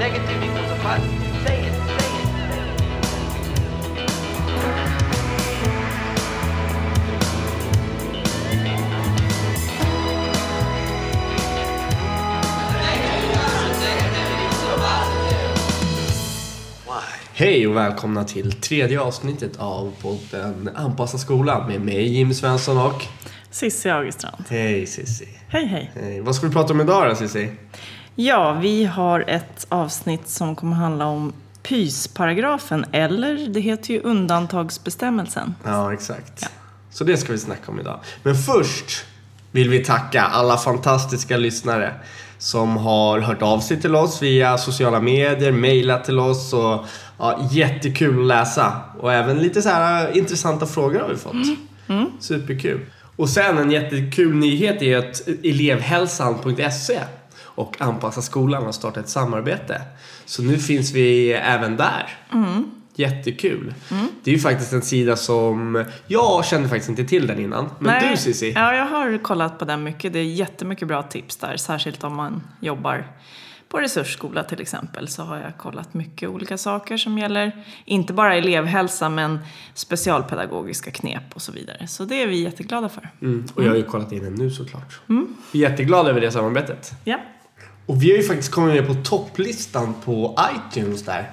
Negative equals a positive. Say it, say it. Hej och välkomna till tredje avsnittet av podden Anpassa skolan med mig Jim Svensson och Cissi Augstrand. Hej Cissi. Hej hej. Hej. Vad ska vi prata om idag då Cissi? Ja, vi har ett avsnitt som kommer handla om pysparagrafen, eller det heter ju undantagsbestämmelsen. Ja, exakt. Så det ska vi snacka om idag. Men först vill vi tacka alla fantastiska lyssnare som har hört av sig till oss via sociala medier, mejlat till oss och ja, jättekul att läsa. Och även lite så här intressanta frågor har vi fått. Superkul. Och sen en jättekul nyhet är att elevhälsan.se och Anpassa skolan har startat ett samarbete. Så nu finns vi även där. Jättekul. Det är ju faktiskt en sida som jag kände faktiskt inte till den innan. Men du Cissi? Ja, jag har kollat på den mycket. Det är jättemycket bra tips där, särskilt om man jobbar på resursskola till exempel så har jag kollat mycket olika saker som gäller inte bara elevhälsa men specialpedagogiska knep och så vidare. Så det är vi jätteglada för. Mm. Och jag har ju kollat in den nu såklart. Vi är jätteglada över det samarbetet. Ja. Och vi har ju faktiskt kommit med på topplistan på iTunes där.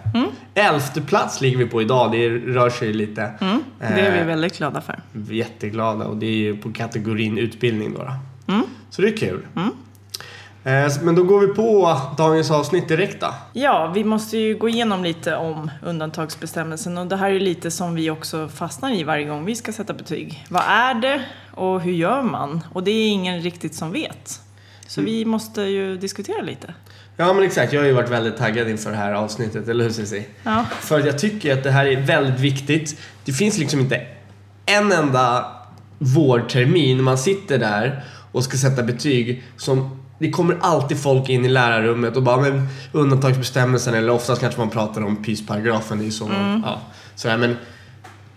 Elfte plats ligger vi på idag. Det rör sig lite. Mm, det är vi Eh, väldigt glada för. Jätteglada och det är ju på kategorin utbildning då. då. Så det är kul. Eh, Men då går vi på dagens avsnitt direkt då. Ja, vi måste ju gå igenom lite om undantagsbestämmelsen och det här är lite som vi också fastnar i varje gång vi ska sätta betyg. Vad är det och hur gör man? Och det är ingen riktigt som vet. Så vi måste ju diskutera lite. Ja men exakt, jag har ju varit väldigt taggad inför det här avsnittet, eller hur Cissi? Ja. För jag tycker att det här är väldigt viktigt. Det finns liksom inte en enda vårtermin man sitter där och ska sätta betyg som det kommer alltid folk in i lärarrummet och bara men undantagsbestämmelsen eller oftast kanske man pratar om pysparagrafen. Det är ju så man, ja, sådär, men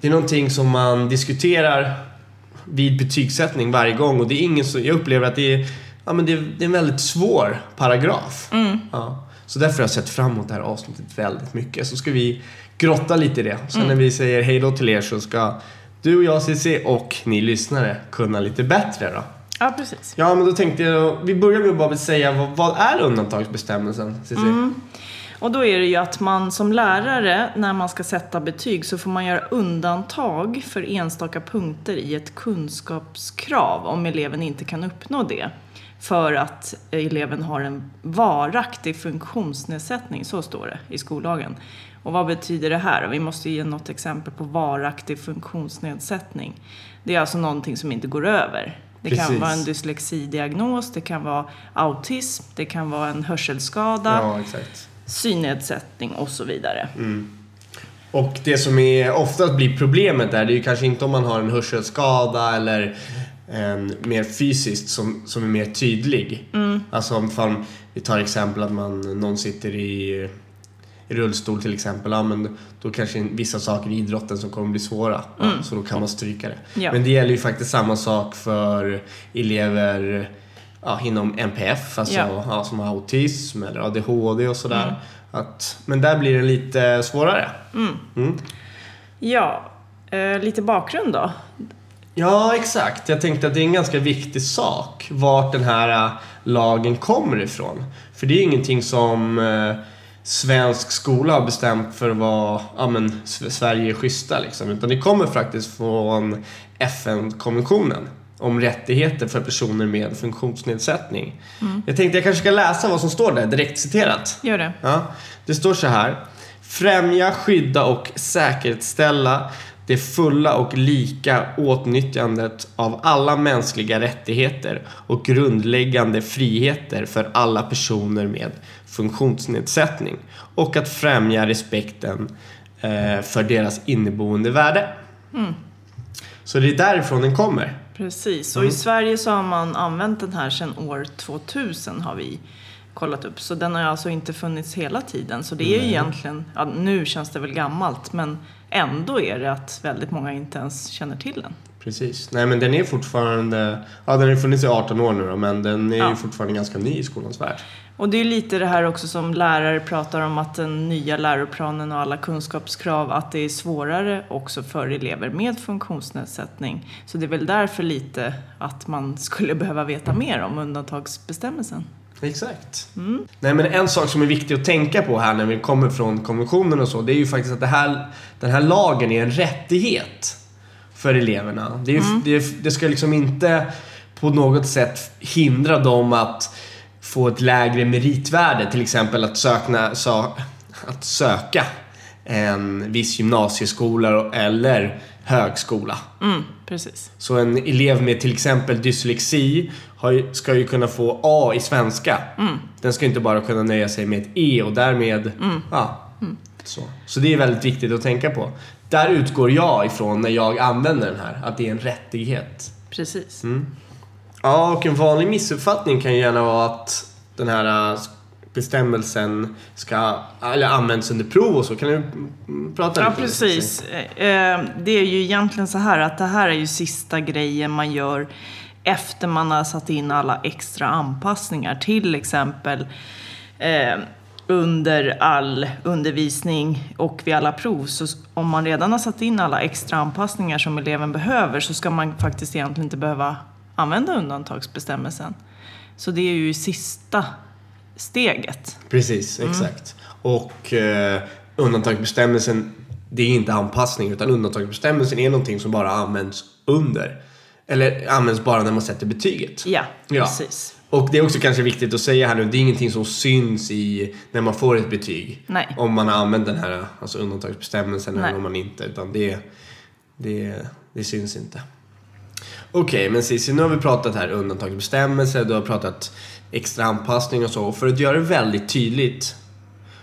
det är någonting som man diskuterar vid betygssättning varje gång och det är ingen så, jag upplever att det är, ja, men det är, det är en väldigt svår paragraf. Ja. Så därför har jag sett fram emot det här avsnittet väldigt mycket. Så ska vi grotta lite i det. Sen när vi säger hej då till er så ska du och jag Cissi och ni lyssnare kunna lite bättre då. Ja, precis. Ja men då tänkte jag, vi börjar med att bara säga vad, vad är undantagsbestämmelsen Cissi? Och då är det ju att man som lärare, när man ska sätta betyg, så får man göra undantag för enstaka punkter i ett kunskapskrav om eleven inte kan uppnå det. För att eleven har en varaktig funktionsnedsättning, så står det i skollagen. Och vad betyder det här? Vi måste ge något exempel på varaktig funktionsnedsättning. Det är alltså någonting som inte går över. Det Precis. kan vara en dyslexidiagnos, det kan vara autism, det kan vara en hörselskada Ja exakt. Synnedsättning och så vidare. Och det som är, oftast blir problemet där, det är ju kanske inte om man har en hörselskada eller en mer fysiskt som, som är mer tydlig. Alltså om fan, vi tar exempel att man, någon sitter i, i rullstol till exempel, ja, men då kanske vissa saker i idrotten som kommer bli svåra. Ja, så då kan man stryka det. Ja. Men det gäller ju faktiskt samma sak för elever ja, inom NPF, alltså Ja. ja. som har autism eller ADHD och sådär. Att, men där blir det lite svårare. Mm. Ja, eh, lite bakgrund då. Ja, exakt. Jag tänkte att det är en ganska viktig sak vart den här äh, lagen kommer ifrån. För det är ingenting som äh, svensk skola har bestämt för att vara, ja men Sverige är schyssta liksom. Utan det kommer faktiskt från FN-konventionen om rättigheter för personer med funktionsnedsättning. Jag tänkte jag kanske ska läsa vad som står där, direkt citerat. Gör det. Ja, det står så här. Främja, skydda och säkerställa det fulla och lika åtnyttjandet av alla mänskliga rättigheter och grundläggande friheter för alla personer med funktionsnedsättning och att främja respekten eh, för deras inneboende värde. Så det är därifrån den kommer. Precis. Och i Sverige så har man använt den här sedan år 2000 har vi kollat upp. Så den har alltså inte funnits hela tiden. Så det är ju egentligen, ja, nu känns det väl gammalt, men ändå är det att väldigt många inte ens känner till den. Precis. Nej men den är fortfarande, ja den har funnits i 18 år nu då, men den är Ja. ju fortfarande ganska ny i skolans värld. Och det är lite det här också som lärare pratar om att den nya läroplanen och alla kunskapskrav, att det är svårare också för elever med funktionsnedsättning. Så det är väl därför lite att man skulle behöva veta mer om undantagsbestämmelsen. Exakt. Nej men en sak som är viktig att tänka på här när vi kommer från konventionen och så, det är ju faktiskt att här, den här lagen är en rättighet för eleverna. Det, är, det, det ska liksom inte på något sätt hindra dem att få ett lägre meritvärde, till exempel att, sökna, sa, att söka en viss gymnasieskola eller högskola. Mm, precis. Så en elev med till exempel dyslexi har, ska ju kunna få A i svenska. Den ska inte bara kunna nöja sig med ett E och därmed... Ja, Så. så det är väldigt viktigt att tänka på. Där utgår jag ifrån när jag använder den här, att det är en rättighet. Precis. Ja, och en vanlig missuppfattning kan ju gärna vara att den här äh, bestämmelsen ska, eller används under prov och så. Kan du mm, prata Ja, lite om det? precis. Eh, Det är ju egentligen så här att det här är ju sista grejen man gör efter man har satt in alla extra anpassningar. Till exempel eh, under all undervisning och vid alla prov. Så om man redan har satt in alla extra anpassningar som eleven behöver så ska man faktiskt egentligen inte behöva använda undantagsbestämmelsen. Så det är ju sista steget. Precis, exakt. Och eh, undantagsbestämmelsen, det är inte anpassning utan undantagsbestämmelsen är någonting som bara används under. Eller används bara när man sätter betyget. Ja, Ja. precis. Och det är också kanske viktigt att säga här nu, det är ingenting som syns i när man får ett betyg. Nej. Om man har använt den här alltså undantagsbestämmelsen Nej. eller om man inte. Utan det, det, det syns inte. Okej, men Cissi, nu har vi pratat här undantagsbestämmelser, du har pratat extra anpassning och så. Och för att göra det väldigt tydligt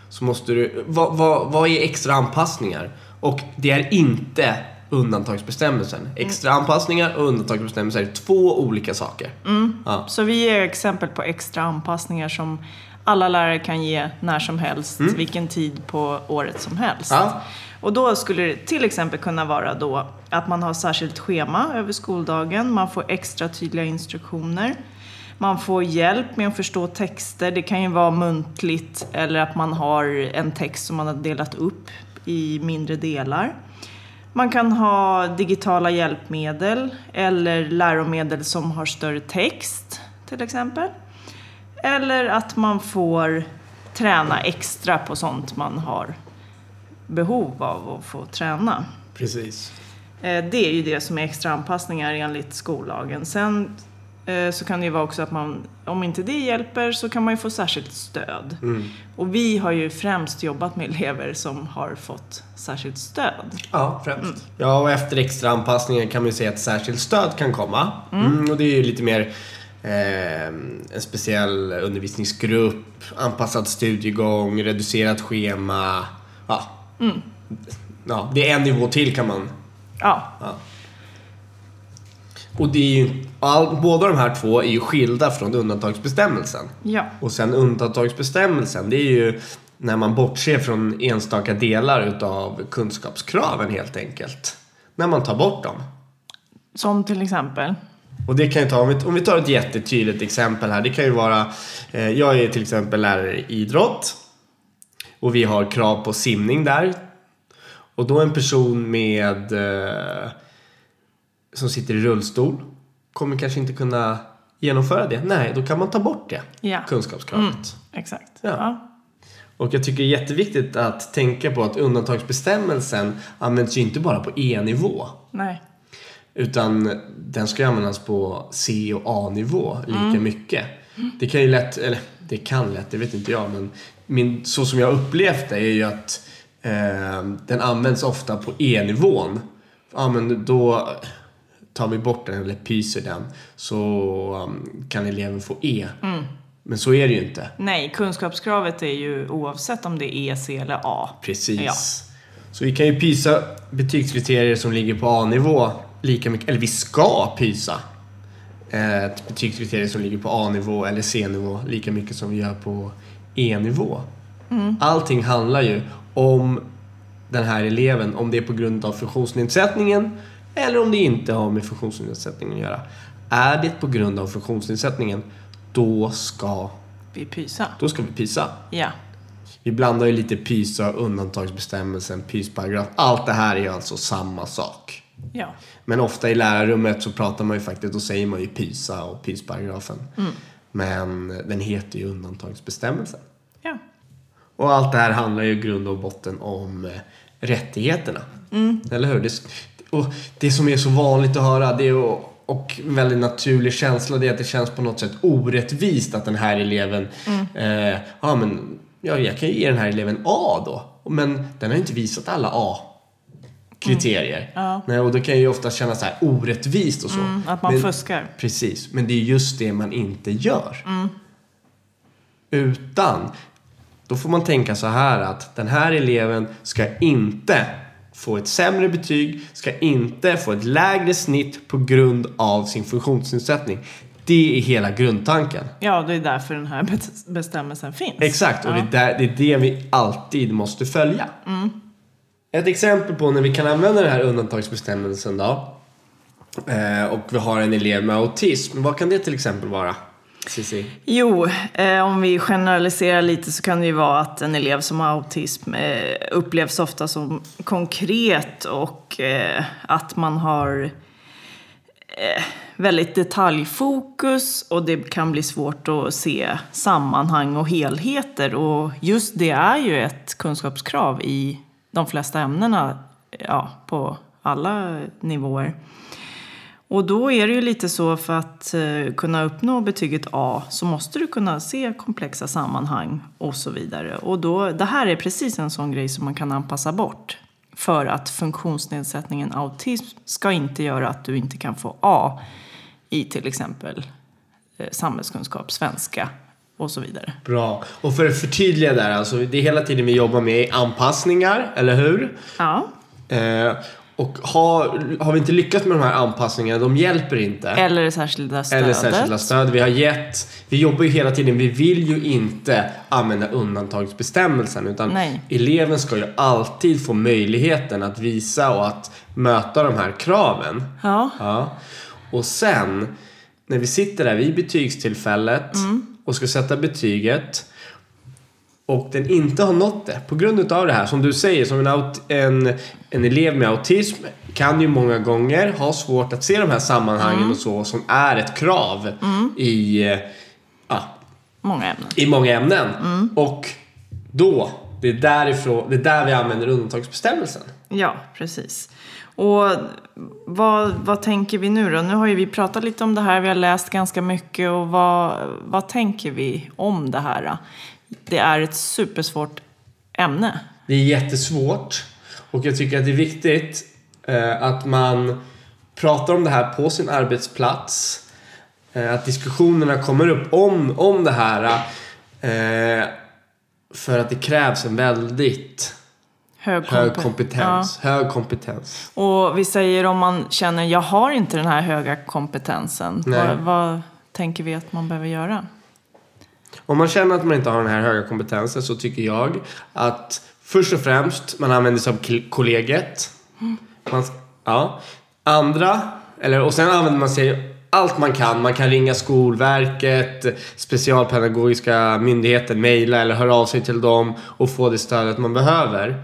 så måste du... Vad, vad, vad är extra anpassningar? Och det är inte undantagsbestämmelsen. Extra anpassningar och undantagsbestämmelser är två olika saker. Ja. Så vi ger exempel på extra anpassningar som alla lärare kan ge när som helst, vilken tid på året som helst. Mm. Ja. Och då skulle det till exempel kunna vara då att man har särskilt schema över skoldagen, man får extra tydliga instruktioner, man får hjälp med att förstå texter, det kan ju vara muntligt eller att man har en text som man har delat upp i mindre delar. Man kan ha digitala hjälpmedel eller läromedel som har större text till exempel. Eller att man får träna extra på sånt man har behov av att få träna. Precis. Eh, Det är ju det som är extra anpassningar enligt skollagen. Sen så kan det ju vara också att man, om inte det hjälper så kan man ju få särskilt stöd. Och vi har ju främst jobbat med elever som har fått särskilt stöd. Ja, främst. Ja, och efter extra anpassningen kan man ju säga att särskilt stöd kan komma. Mm, och det är ju lite mer eh, en speciell undervisningsgrupp, anpassad studiegång, reducerat schema. Ja. ja, det är en nivå till kan man Ja, Och det är ju, all, båda de här två är ju skilda från undantagsbestämmelsen. ja. Och sen undantagsbestämmelsen, det är ju när man bortser från enstaka delar utav kunskapskraven helt enkelt. När man tar bort dem. Som till exempel. Och det kan ju ta, om vi, om vi tar ett jättetydligt exempel här. Det kan ju vara, eh, jag är till exempel lärare i idrott. Och vi har krav på simning där. Och då en person med eh, som sitter i rullstol kommer kanske inte kunna genomföra det. Nej, då kan man ta bort det Ja. kunskapskravet. Exakt. Ja. Ja. Och jag tycker det är jätteviktigt att tänka på att undantagsbestämmelsen används ju inte bara på E-nivå. Nej. Utan den ska ju användas på C och A-nivå lika mycket. Det kan ju lätt, eller det kan lätt, det vet inte jag, men min, så som jag upplevt det är ju att eh, den används ofta på E-nivån. Ja, men då tar vi bort den eller pyser den så um, kan eleven få E. Men så är det ju inte. Nej, kunskapskravet är ju oavsett om det är E, C eller A. Precis. Ja. Så vi kan ju pysa betygskriterier som ligger på A-nivå lika mycket, eller vi ska pysa ett betygskriterium som ligger på A-nivå eller C-nivå lika mycket som vi gör på E-nivå. Allting handlar ju om den här eleven, om det är på grund av funktionsnedsättningen eller om det inte har med funktionsnedsättningen att göra. Är det på grund av funktionsnedsättningen, då ska, Vi pysa. då ska vi PISA. Ja. Vi blandar ju lite PISA, undantagsbestämmelsen, PIS-paragraf. Allt det här är ju alltså samma sak. Ja. Men ofta i lärarrummet så pratar man ju faktiskt, då säger man ju PISA och PIS-paragrafen. Men den heter ju undantagsbestämmelsen. Ja. Och allt det här handlar ju i grund och botten om eh, rättigheterna. Eller hur? Och det som är så vanligt att höra det är, och, och väldigt naturlig känsla det är att det känns på något sätt orättvist att den här eleven, eh, ja men ja, jag kan ju ge den här eleven A då. Men den har ju inte visat alla A-kriterier. Ja. Nej, och då kan ju ofta kännas så här orättvist och så. Mm, att man Men- fuskar. Precis, men det är just det man inte gör. Utan, då får man tänka så här att den här eleven ska inte få ett sämre betyg, ska inte få ett lägre snitt på grund av sin funktionsnedsättning. Det är hela grundtanken. Ja, det är därför den här bestämmelsen finns. Exakt, och Ja. det, är där, det är det vi alltid måste följa. Ett exempel på när vi kan använda den här undantagsbestämmelsen då. Eh, och vi har en elev med autism. Vad kan det till exempel vara? Cici? Jo, eh, om vi generaliserar lite så kan det ju vara att en elev som har autism eh, upplevs ofta som konkret och eh, att man har eh, väldigt detaljfokus och det kan bli svårt att se sammanhang och helheter. Och just det är ju ett kunskapskrav i de flesta ämnena ja, på alla nivåer. Och då är det ju lite så för att eh, kunna uppnå betyget A så måste du kunna se komplexa sammanhang och så vidare. Och då, det här är precis en sån grej som man kan anpassa bort. För att funktionsnedsättningen autism ska inte göra att du inte kan få A i till exempel eh, samhällskunskap, svenska och så vidare. Bra. Och för att förtydliga där, alltså det är hela tiden vi jobbar med anpassningar, eller hur? Ja. Eh, och har, har vi inte lyckats med de här anpassningarna, de hjälper inte. Eller det särskilda stödet. Eller särskilda stöd vi har gett. Vi jobbar ju hela tiden, vi vill ju inte använda undantagsbestämmelsen utan Nej. eleven ska ju alltid få möjligheten att visa och att möta de här kraven. Ja. Ja. Och sen när vi sitter där vid betygstillfället och ska sätta betyget och den inte har nått det på grund utav det här som du säger som en, aut- en, en elev med autism kan ju många gånger ha svårt att se de här sammanhangen och så som är ett krav i, eh, ja, Många ämnen. i många ämnen. Och då, det är därifrån, det är där vi använder undantagsbestämmelsen. Ja, precis. Och vad, vad tänker vi nu då? Nu har ju vi pratat lite om det här, vi har läst ganska mycket och vad, vad tänker vi om det här? då? Det är ett supersvårt ämne. Det är jättesvårt och jag tycker att det är viktigt eh, att man pratar om det här på sin arbetsplats. Eh, att diskussionerna kommer upp om, om det här. Eh, för att det krävs en väldigt Hög, hög kompe- kompetens. Hög kompetens. Ja. Och vi säger om man känner, jag har inte den här höga kompetensen. Vad, vad tänker vi att man behöver göra? Om man känner att man inte har den här höga kompetensen så tycker jag att först och främst man använder sig av kollegiet. Man, ja. Andra, eller, och sen använder man sig allt man kan. Man kan ringa Skolverket, specialpedagogiska myndigheten, mejla eller höra av sig till dem och få det stödet man behöver.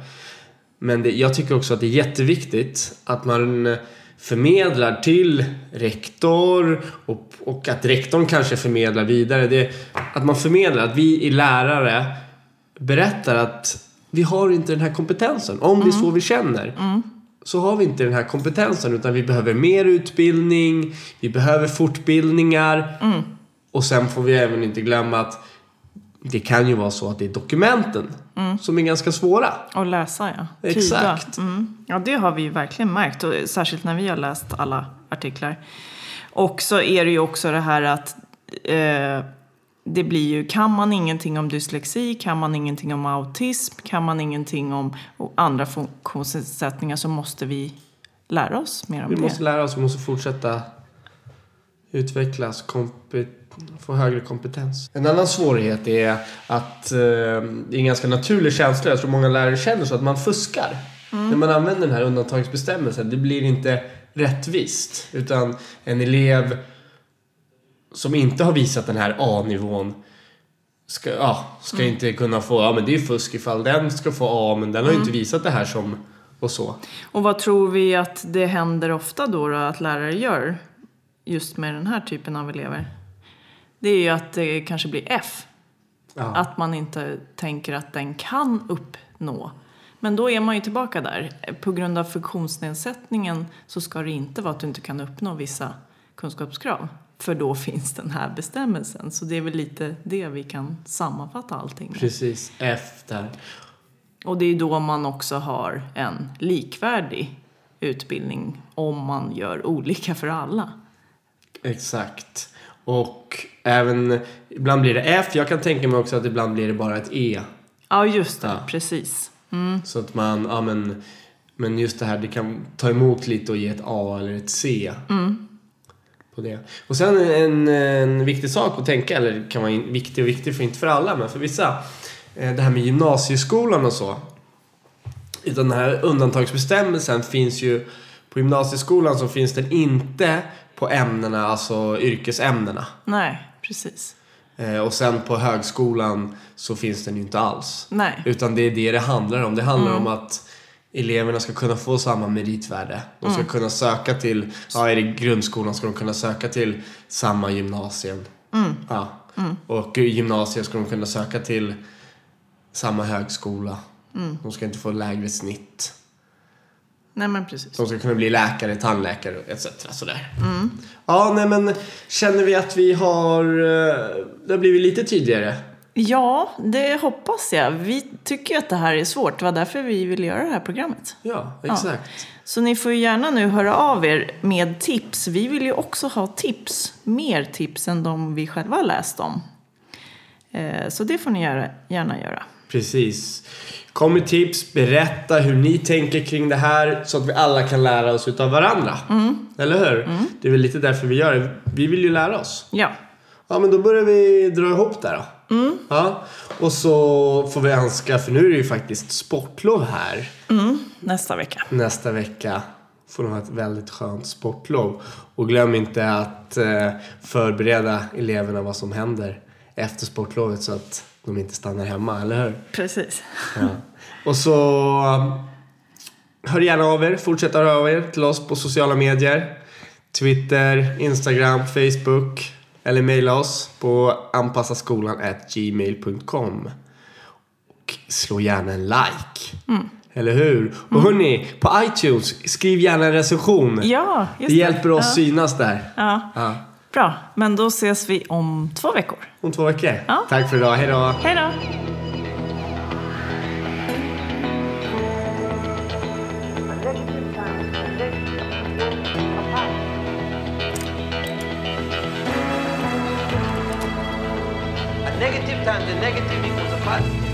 Men det, jag tycker också att det är jätteviktigt att man förmedlar till rektor och, och att rektorn kanske förmedlar vidare. Det, att man förmedlar att vi är lärare berättar att vi har inte den här kompetensen. Om det är så vi känner så har vi inte den här kompetensen utan vi behöver mer utbildning, vi behöver fortbildningar och sen får vi även inte glömma att det kan ju vara så att det är dokumenten som är ganska svåra. Och läsa, ja. Tyda. Exakt. Mm. Ja, det har vi ju verkligen märkt. Och särskilt när vi har läst alla artiklar. Och så är det ju också det här att eh, det blir ju, kan man ingenting om dyslexi, kan man ingenting om autism, kan man ingenting om andra funktionsnedsättningar så måste vi lära oss mer om Vi det. måste lära oss, vi måste fortsätta utvecklas, kompe- få högre kompetens. En annan svårighet är att eh, det är en ganska naturlig känsla, jag tror många lärare känner så, att man fuskar. När man använder den här undantagsbestämmelsen, det blir inte rättvist. Utan en elev som inte har visat den här A-nivån ska, ja, ska inte kunna få, ja men det är fusk ifall den ska få A men den har ju inte visat det här som, och så. Och vad tror vi att det händer ofta då, då att lärare gör just med den här typen av elever? Det är ju att det kanske blir F. Ja. Att man inte tänker att den kan uppnå. Men då är man ju tillbaka där. På grund av funktionsnedsättningen så ska det inte vara att du inte kan uppnå vissa kunskapskrav. För då finns den här bestämmelsen. Så det är väl lite det vi kan sammanfatta allting med. Precis, F där. Och det är då man också har en likvärdig utbildning om man gör olika för alla. Exakt. Och även, ibland blir det F, jag kan tänka mig också att ibland blir det bara ett E. Ja, just det. Ja. Precis. Så att man, ja men, men just det här, det kan ta emot lite och ge ett A eller ett C. På det. Och sen en, en viktig sak att tänka, eller kan vara viktig och viktig för inte för alla, men för vissa. eh, Det här med gymnasieskolan och så. Utan den här undantagsbestämmelsen finns ju på gymnasieskolan så finns den inte på ämnena, alltså yrkesämnena. Nej, precis. Eh, Och sen på högskolan så finns den ju inte alls. Nej. Utan det är det det handlar om. Det handlar om att eleverna ska kunna få samma meritvärde. De ska kunna söka till, ja är det grundskolan ska de kunna söka till samma gymnasium. Ja. Och i gymnasiet ska de kunna söka till samma högskola. De ska inte få lägre snitt. Nej, men precis. De ska kunna bli läkare, tandläkare etc. Sådär. Ja, nej men känner vi att vi har, eh, det har blivit lite tydligare? Ja, det hoppas jag. Vi tycker ju att det här är svårt. Det var därför vi ville göra det här programmet. Ja, exakt. Så ni får ju gärna nu höra av er med tips. Vi vill ju också ha tips. Mer tips än de vi själva läst om. Eh, Så det får ni gärna göra. Precis. Kom med tips, berätta hur ni tänker kring det här så att vi alla kan lära oss utav varandra. Eller hur? Det är väl lite därför vi gör det. Vi vill ju lära oss. Ja, Ja, men då börjar vi dra ihop där då. Ja. Och så får vi önska, för nu är det ju faktiskt sportlov här. nästa vecka. Nästa vecka får de ha ett väldigt skönt sportlov. Och glöm inte att eh, förbereda eleverna vad som händer efter sportlovet så att de inte stannar hemma, eller hur? Precis. Ja. Och så um, hör gärna av er, fortsätt höra av er till oss på sociala medier. Twitter, Instagram, Facebook. Eller mejla oss på anpassaskolan.gmail.com. Och slå gärna en like. Eller hur? Och hörni, på iTunes, skriv gärna en recension. Ja, just det hjälper oss Ja. synas där. Ja. Ja. Bra, men då ses vi om två veckor. Om två veckor. Ja. Tack för idag, hej då. Hej då! Negative times a negative equals a positive.